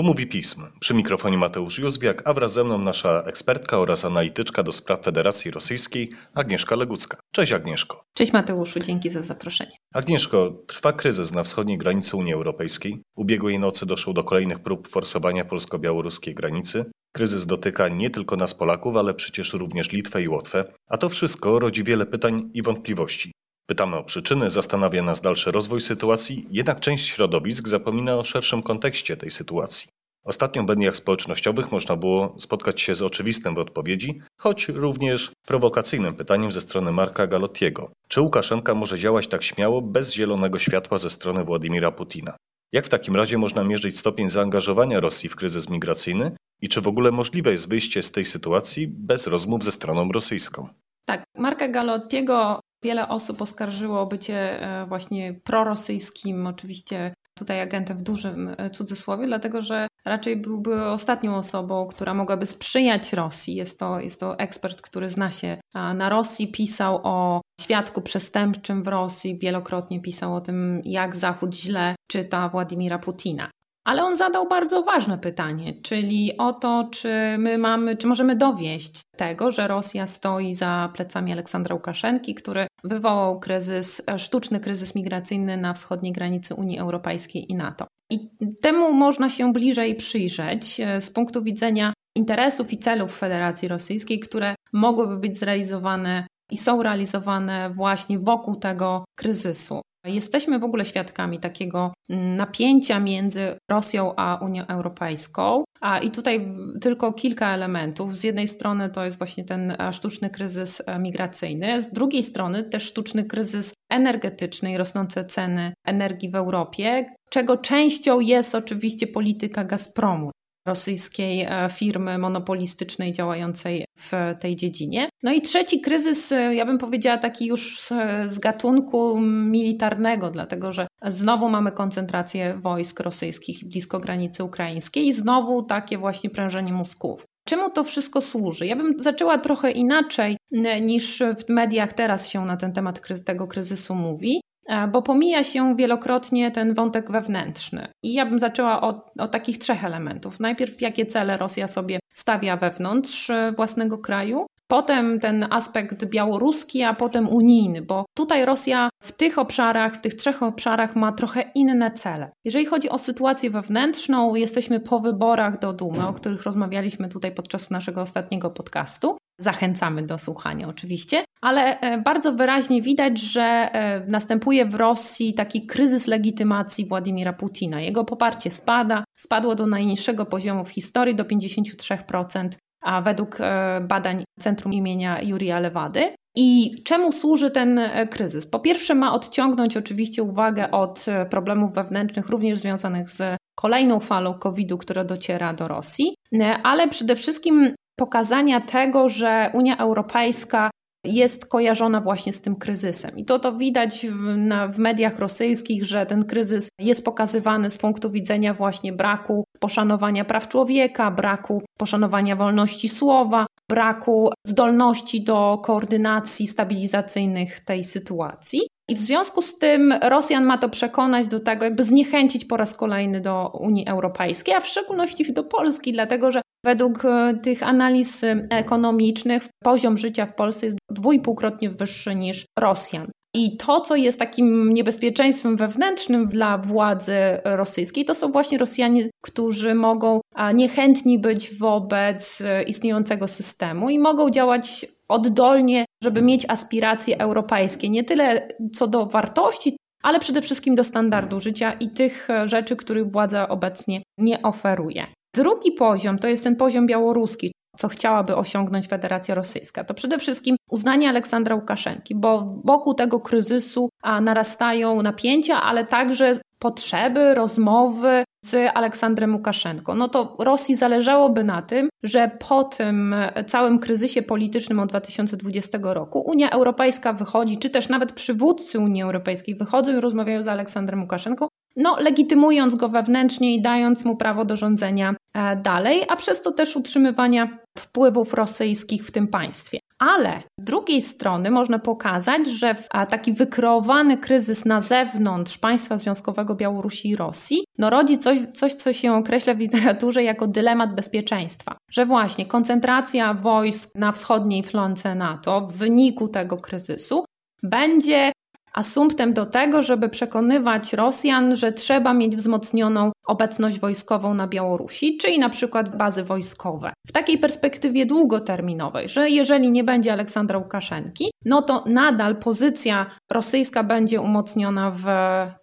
Tu mówi pism. Przy mikrofonie Mateusz Józwiak, a wraz ze mną nasza ekspertka oraz analityczka do spraw Federacji Rosyjskiej Agnieszka Legucka. Cześć Agnieszko. Cześć Mateuszu, dzięki za zaproszenie. Agnieszko, trwa kryzys na wschodniej granicy Unii Europejskiej. Ubiegłej nocy doszło do kolejnych prób forsowania polsko-białoruskiej granicy. Kryzys dotyka nie tylko nas Polaków, ale przecież również Litwę i Łotwę, a to wszystko rodzi wiele pytań i wątpliwości. Pytamy o przyczyny, zastanawia nas dalszy rozwój sytuacji, jednak część środowisk zapomina o szerszym kontekście tej sytuacji. Ostatnio w mediach społecznościowych można było spotkać się z oczywistym w odpowiedzi, choć również prowokacyjnym pytaniem ze strony Marka Galottiego. Czy Łukaszenka może działać tak śmiało bez zielonego światła ze strony Władimira Putina? Jak w takim razie można mierzyć stopień zaangażowania Rosji w kryzys migracyjny i czy w ogóle możliwe jest wyjście z tej sytuacji bez rozmów ze stroną rosyjską? Tak, Marka Galottiego wiele osób oskarżyło o bycie właśnie prorosyjskim, oczywiście tutaj agentem w dużym e, cudzysłowie, dlatego że raczej byłby ostatnią osobą, która mogłaby sprzyjać Rosji. Jest to, jest to ekspert, który zna się na Rosji, pisał o świadku przestępczym w Rosji, wielokrotnie pisał o tym, jak Zachód źle czyta Władimira Putina. Ale on zadał bardzo ważne pytanie, czyli o to, czy my mamy, czy możemy dowieść tego, że Rosja stoi za plecami Aleksandra Łukaszenki, który wywołał kryzys, sztuczny kryzys migracyjny na wschodniej granicy Unii Europejskiej i NATO. I temu można się bliżej przyjrzeć e, z punktu widzenia interesów i celów Federacji Rosyjskiej, które mogłyby być zrealizowane i są realizowane właśnie wokół tego kryzysu. Jesteśmy w ogóle świadkami takiego mm, napięcia między Rosją a Unią Europejską. A i tutaj tylko kilka elementów. Z jednej strony to jest właśnie ten e, sztuczny kryzys e, migracyjny, z drugiej strony też sztuczny kryzys energetyczny i rosnące ceny energii w Europie, czego częścią jest oczywiście polityka Gazpromu rosyjskiej e, firmy monopolistycznej działającej w tej dziedzinie. No i trzeci kryzys, e, ja bym powiedziała taki już z, gatunku militarnego, dlatego że znowu mamy koncentrację wojsk rosyjskich blisko granicy ukraińskiej i znowu takie właśnie prężenie mózgów. Czemu to wszystko służy? Ja bym zaczęła trochę inaczej niż w mediach teraz się na ten temat tego kryzysu mówi. E, bo pomija się wielokrotnie ten wątek wewnętrzny. I ja bym zaczęła od, od takich trzech elementów. Najpierw, jakie cele Rosja sobie stawia wewnątrz e, własnego kraju, potem ten aspekt białoruski, a potem unijny, bo tutaj Rosja w tych obszarach, w tych trzech obszarach ma trochę inne cele. Jeżeli chodzi o sytuację wewnętrzną, jesteśmy po wyborach do Dumy, o których rozmawialiśmy tutaj podczas naszego ostatniego podcastu. Zachęcamy do słuchania oczywiście, ale e, bardzo wyraźnie widać, że e, następuje w Rosji taki kryzys legitymacji Władimira Putina. Jego poparcie spada, spadło do najniższego poziomu w historii, do 53%, a według e, badań Centrum imienia Jurija Lewady. I czemu służy ten kryzys? Po pierwsze, ma odciągnąć oczywiście uwagę od problemów wewnętrznych, również związanych z kolejną falą COVID-u, która dociera do Rosji, ale przede wszystkim pokazania tego, że Unia Europejska jest kojarzona właśnie z tym kryzysem. I to to widać w, na, w mediach rosyjskich, że ten kryzys jest pokazywany z punktu widzenia właśnie braku poszanowania praw człowieka, braku poszanowania wolności słowa, braku zdolności do koordynacji stabilizacyjnych tej sytuacji. I w związku z tym Rosjan ma to przekonać do tego, jakby zniechęcić po raz kolejny do Unii Europejskiej, a w szczególności do Polski, dlatego że według e, tych analiz ekonomicznych poziom życia w Polsce jest dwójpółkrotnie wyższy niż Rosjan. I to, co jest takim niebezpieczeństwem wewnętrznym dla władzy rosyjskiej, to są właśnie Rosjanie, którzy mogą niechętni być wobec e, istniejącego systemu i mogą działać oddolnie, żeby mieć aspiracje europejskie, nie tyle co do wartości, ale przede wszystkim do standardu życia i tych e, rzeczy, których władza obecnie nie oferuje. Drugi poziom to jest ten poziom białoruski, co chciałaby osiągnąć Federacja Rosyjska. To przede wszystkim uznanie Aleksandra Łukaszenki, bo wokół tego kryzysu narastają napięcia, ale także potrzeby, rozmowy z Aleksandrem Łukaszenką. No to Rosji zależałoby na tym, że po tym całym kryzysie politycznym od 2020 roku Unia Europejska wychodzi, czy też nawet przywódcy Unii Europejskiej wychodzą i rozmawiają z Aleksandrem Łukaszenką no, legitymując go wewnętrznie i dając mu prawo do rządzenia e, dalej, a przez to też utrzymywania wpływów rosyjskich w tym państwie. Ale z drugiej strony można pokazać, że taki wykreowany kryzys na zewnątrz państwa związkowego Białorusi i Rosji no rodzi coś, coś, co się określa w literaturze jako dylemat bezpieczeństwa. Że właśnie koncentracja wojsk na wschodniej flance NATO w wyniku tego kryzysu będzie asumptem do tego, żeby przekonywać Rosjan, że trzeba mieć wzmocnioną obecność wojskową na Białorusi, czyli na przykład bazy wojskowe. W takiej perspektywie długoterminowej, że jeżeli nie będzie Aleksandra Łukaszenki, no to nadal pozycja rosyjska będzie umocniona w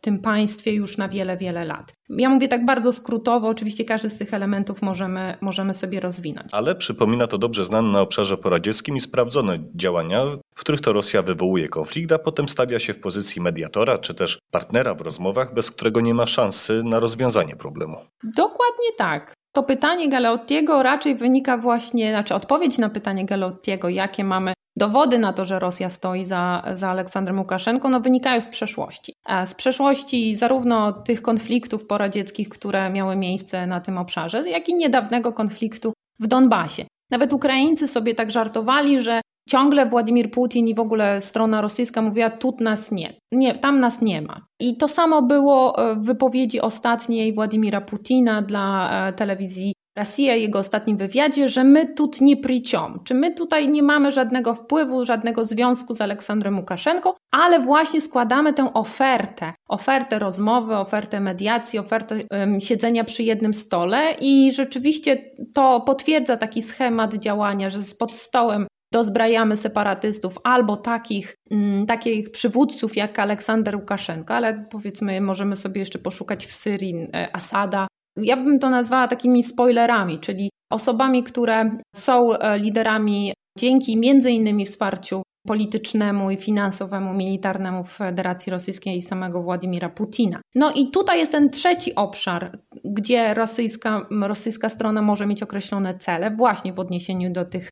tym państwie już na wiele, wiele lat. Ja mówię tak bardzo skrótowo, oczywiście każdy z tych elementów możemy, możemy sobie rozwinąć. Ale przypomina to dobrze znane na obszarze poradzieckim i sprawdzone działania, w których to Rosja wywołuje konflikt, a potem stawia się w pozycji mediatora czy też partnera w rozmowach, bez którego nie ma szansy na rozwiązanie problemu. Dokładnie tak. To pytanie Galeottiego raczej wynika właśnie, znaczy odpowiedź na pytanie Galeottiego, jakie mamy dowody na to, że Rosja stoi za, za Aleksandrem Łukaszenką, no wynikają z przeszłości. Z przeszłości zarówno tych konfliktów poradzieckich, które miały miejsce na tym obszarze, jak i niedawnego konfliktu w Donbasie. Nawet Ukraińcy sobie tak żartowali, że ciągle Władimir Putin i w ogóle strona rosyjska mówiła, tu nas nie, nie, tam nas nie ma. I to samo było e, w wypowiedzi ostatniej Władimira Putina dla e, telewizji Rosja jego ostatnim wywiadzie, że my tu nie priciom, czy my tutaj nie mamy żadnego wpływu, żadnego związku z Aleksandrem Łukaszenką, ale właśnie składamy tę ofertę, ofertę rozmowy, ofertę mediacji, ofertę um, siedzenia przy jednym stole i rzeczywiście to potwierdza taki schemat działania, że pod stołem dozbrajamy separatystów albo takich, mm, takich przywódców jak Aleksander Łukaszenko, ale powiedzmy możemy sobie jeszcze poszukać w Syrii e, Asada. Ja bym to nazwała takimi spoilerami, czyli osobami, które są e, liderami dzięki między innymi wsparciu politycznemu i finansowemu, militarnemu Federacji Rosyjskiej i samego Władimira Putina. No i tutaj jest ten trzeci obszar, gdzie rosyjska, rosyjska strona może mieć określone cele właśnie w odniesieniu do tych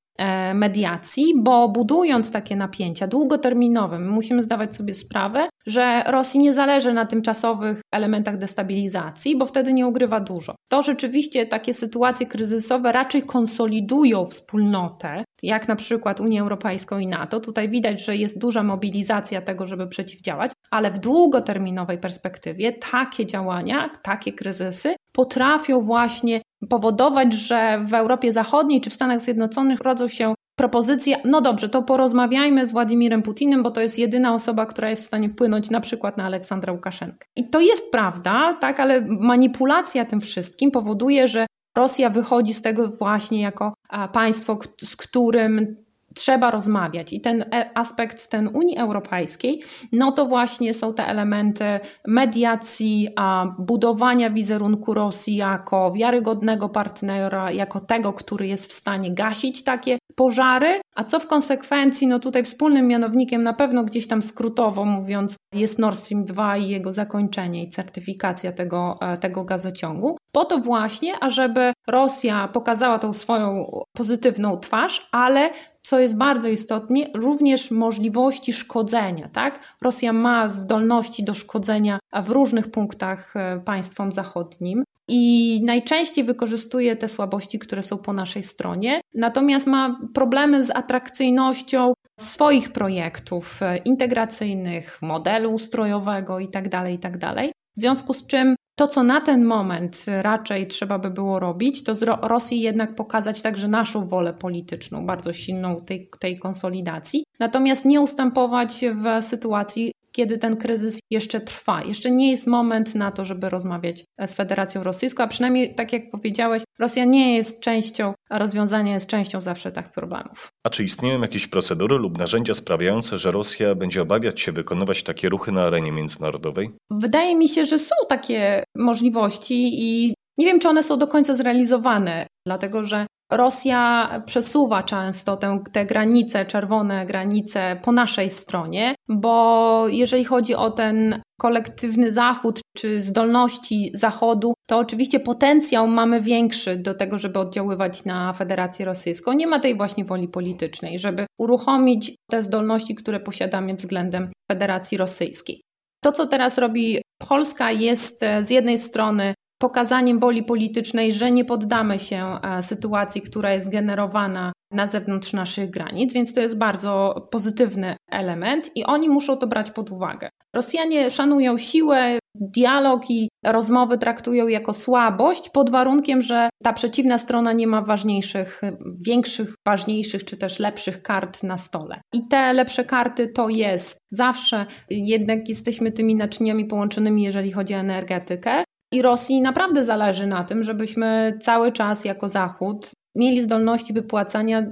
mediacji, bo budując takie napięcia długoterminowe, my musimy zdawać sobie sprawę, że Rosji nie zależy na tymczasowych elementach destabilizacji, bo wtedy nie ugrywa dużo. To rzeczywiście takie sytuacje kryzysowe raczej konsolidują wspólnotę, jak na przykład Unię Europejską i NATO. Tutaj widać, że jest duża mobilizacja tego, żeby przeciwdziałać, ale w długoterminowej perspektywie takie działania, takie kryzysy potrafią właśnie powodować, że w Europie Zachodniej czy w Stanach Zjednoczonych rodzą się propozycje, no dobrze, to porozmawiajmy z Władimirem Putinem, bo to jest jedyna osoba, która jest w stanie wpłynąć na przykład na Aleksandra Łukaszenkę. I to jest prawda, tak, ale manipulacja tym wszystkim powoduje, że Rosja wychodzi z tego właśnie jako państwo, z którym trzeba rozmawiać. I ten e, aspekt ten Unii Europejskiej, no to właśnie są te elementy mediacji, a budowania wizerunku Rosji jako wiarygodnego partnera, jako tego, który jest w stanie gasić takie pożary, a co w konsekwencji, no tutaj wspólnym mianownikiem na pewno gdzieś tam skrótowo mówiąc jest Nord Stream 2 i jego zakończenie i certyfikacja tego, e, tego gazociągu. Po to właśnie, ażeby Rosja pokazała tą swoją pozytywną twarz, ale co jest bardzo istotne, również możliwości szkodzenia. Tak? Rosja ma zdolności do szkodzenia w różnych punktach e, państwom zachodnim i najczęściej wykorzystuje te słabości, które są po naszej stronie, natomiast ma problemy z atrakcyjnością swoich projektów e, integracyjnych, modelu ustrojowego itd., tak itd. W związku z czym to, co na ten moment raczej trzeba by było robić, to z Rosji jednak pokazać także naszą wolę polityczną, bardzo silną tej, tej konsolidacji, natomiast nie ustępować w sytuacji, kiedy ten kryzys jeszcze trwa. Jeszcze nie jest moment na to, żeby rozmawiać z Federacją Rosyjską, a przynajmniej, tak jak powiedziałeś, Rosja nie jest częścią, a rozwiązanie jest częścią zawsze takich problemów. A czy istnieją jakieś procedury lub narzędzia sprawiające, że Rosja będzie obawiać się wykonywać takie ruchy na arenie międzynarodowej? Wydaje mi się, że są takie możliwości i nie wiem, czy one są do końca zrealizowane, dlatego że Rosja przesuwa często te, te granice, czerwone granice po naszej stronie, bo jeżeli chodzi o ten kolektywny Zachód czy zdolności Zachodu, to oczywiście potencjał mamy większy do tego, żeby oddziaływać na Federację Rosyjską. Nie ma tej właśnie woli politycznej, żeby uruchomić te zdolności, które posiadamy względem Federacji Rosyjskiej. To, co teraz robi Polska jest e, z jednej strony pokazaniem woli politycznej, że nie poddamy się e, sytuacji, która jest generowana na zewnątrz naszych granic, więc to jest bardzo pozytywny element i oni muszą to brać pod uwagę. Rosjanie szanują siłę, dialog i rozmowy traktują jako słabość, pod warunkiem, że ta przeciwna strona nie ma ważniejszych, większych, ważniejszych czy też lepszych kart na stole. I te lepsze karty to jest zawsze, jednak jesteśmy tymi naczyniami połączonymi, jeżeli chodzi o energetykę. I Rosji naprawdę zależy na tym, żebyśmy cały czas jako Zachód mieli zdolności wypłacania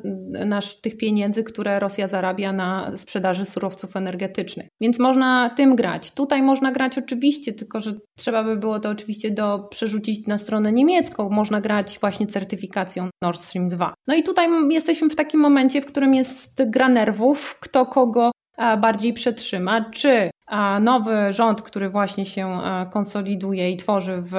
nasz, tych pieniędzy, które Rosja zarabia na sprzedaży surowców energetycznych. Więc można tym grać. Tutaj można grać oczywiście, tylko że trzeba by było to oczywiście do, przerzucić na stronę niemiecką. Można grać właśnie certyfikacją Nord Stream 2. No i tutaj jesteśmy w takim momencie, w którym jest gra nerwów, kto kogo bardziej przetrzyma, czy nowy rząd, który właśnie się e, konsoliduje i tworzy w,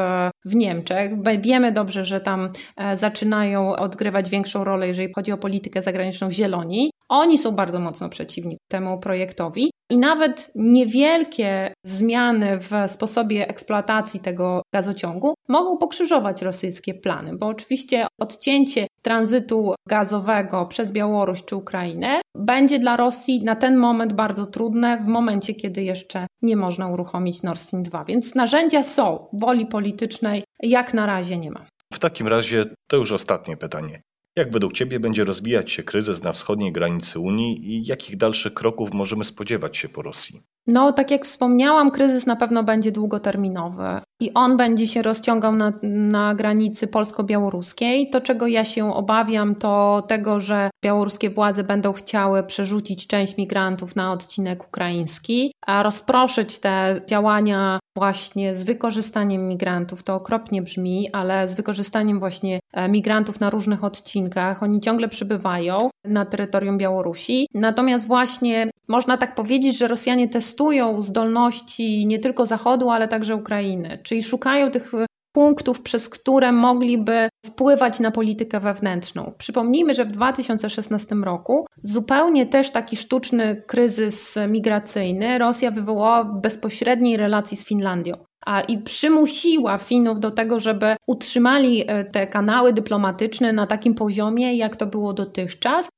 w Niemczech. Wiemy dobrze, że tam e, zaczynają odgrywać większą rolę, jeżeli chodzi o politykę zagraniczną zieloni. Oni są bardzo mocno przeciwni temu projektowi. I nawet niewielkie zmiany w sposobie eksploatacji tego gazociągu mogą pokrzyżować rosyjskie plany, bo oczywiście odcięcie tranzytu gazowego przez Białoruś czy Ukrainę będzie dla Rosji na ten moment bardzo trudne, w momencie, kiedy jeszcze nie można uruchomić Nord Stream 2. Więc narzędzia są, woli politycznej jak na razie nie ma. W takim razie to już ostatnie pytanie. Jak według Ciebie będzie rozwijać się kryzys na wschodniej granicy Unii i jakich dalszych kroków możemy spodziewać się po Rosji? No, tak jak wspomniałam, kryzys na pewno będzie długoterminowy i on będzie się rozciągał na, na granicy polsko-białoruskiej. To, czego ja się obawiam, to tego, że białoruskie władze będą chciały przerzucić część migrantów na odcinek ukraiński, a rozproszyć te działania właśnie z wykorzystaniem migrantów. To okropnie brzmi, ale z wykorzystaniem właśnie e, migrantów na różnych odcinkach. Oni ciągle przybywają na terytorium Białorusi. Natomiast właśnie można tak powiedzieć, że Rosjanie testują zdolności nie tylko Zachodu, ale także Ukrainy, czyli szukają tych punktów, przez które mogliby wpływać na politykę wewnętrzną. Przypomnijmy, że w 2016 roku zupełnie też taki sztuczny kryzys migracyjny Rosja wywołała w bezpośredniej relacji z Finlandią. A, I przymusiła Finów do tego, żeby utrzymali e, te kanały dyplomatyczne na takim poziomie, jak to było dotychczas,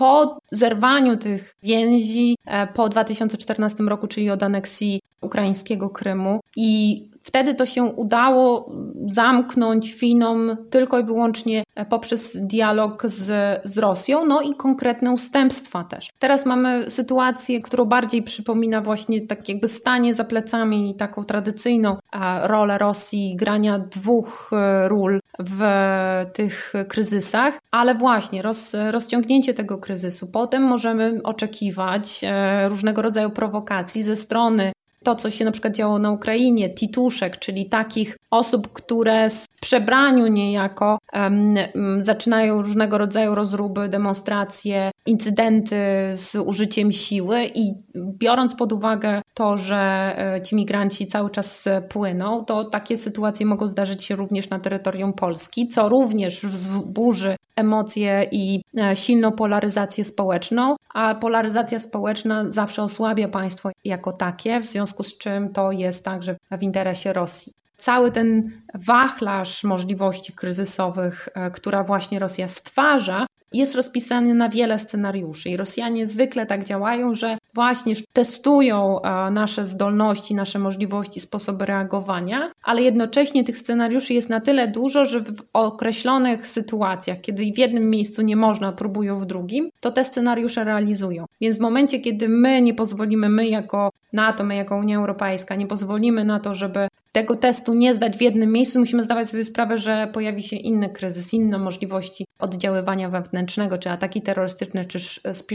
po zerwaniu tych więzi e, po 2014 roku, czyli od aneksji ukraińskiego Krymu i Wtedy to się udało zamknąć Finom tylko i wyłącznie poprzez dialog z, z Rosją, no i konkretne ustępstwa też. Teraz mamy sytuację, którą bardziej przypomina właśnie tak jakby stanie za plecami i taką tradycyjną rolę Rosji, grania dwóch e, ról w tych kryzysach, ale właśnie roz, rozciągnięcie tego kryzysu. Potem możemy oczekiwać e, różnego rodzaju prowokacji ze strony to, co się na przykład działo na Ukrainie, tituszek, czyli takich osób, które w przebraniu niejako um, zaczynają różnego rodzaju rozruby, demonstracje, incydenty z użyciem siły i biorąc pod uwagę to, że e, ci migranci cały czas płyną, to takie sytuacje mogą zdarzyć się również na terytorium Polski, co również wzburzy emocje i e, silną polaryzację społeczną, a polaryzacja społeczna zawsze osłabia państwo jako takie, w związku z czym to jest także w interesie Rosji. Cały ten wachlarz możliwości kryzysowych, e, która właśnie Rosja stwarza, jest rozpisany na wiele scenariuszy i Rosjanie zwykle tak działają, że właśnie testują e, nasze zdolności, nasze możliwości, sposoby reagowania, ale jednocześnie tych scenariuszy jest na tyle dużo, że w określonych sytuacjach, kiedy w jednym miejscu nie można, próbują w drugim, to te scenariusze realizują. Więc w momencie, kiedy my nie pozwolimy, my jako NATO, my jako Unia Europejska, nie pozwolimy na to, żeby tego testu nie zdać w jednym miejscu, musimy zdawać sobie sprawę, że pojawi się inny kryzys, inne możliwości oddziaływania wewnętrznego, czy ataki terrorystyczne, czy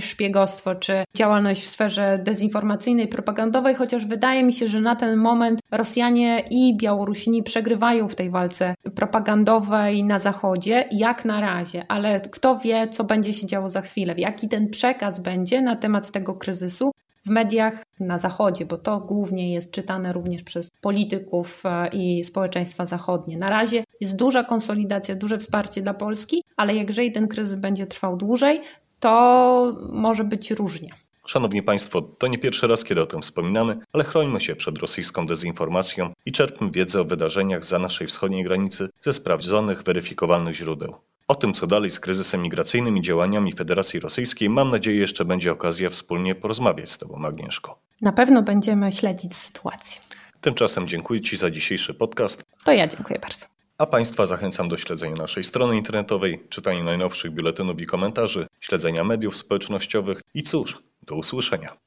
szpiegostwo, czy działalność w sferze dezinformacyjnej, propagandowej, chociaż wydaje mi się, że na ten moment Rosjanie i Białorusini przegrywają w tej walce propagandowej na Zachodzie, jak na razie, ale kto wie, co będzie się działo za chwilę, jaki ten przekaz będzie na temat tego kryzysu, w mediach na Zachodzie, bo to głównie jest czytane również przez polityków e, i społeczeństwa zachodnie. Na razie jest duża konsolidacja, duże wsparcie dla Polski, ale jeżeli ten kryzys będzie trwał dłużej, to może być różnie. Szanowni Państwo, to nie pierwszy raz, kiedy o tym wspominamy, ale chrońmy się przed rosyjską dezinformacją i czerpmy wiedzę o wydarzeniach za naszej wschodniej granicy ze sprawdzonych, weryfikowalnych źródeł. O tym, co dalej z kryzysem migracyjnym i działaniami Federacji Rosyjskiej, mam nadzieję, jeszcze będzie okazja wspólnie porozmawiać z Tobą, Agnieszko. Na pewno będziemy śledzić sytuację. Tymczasem dziękuję Ci za dzisiejszy podcast, To ja dziękuję bardzo. A Państwa zachęcam do śledzenia naszej strony internetowej, czytania najnowszych biuletynów i komentarzy, śledzenia mediów społecznościowych i cóż, do usłyszenia.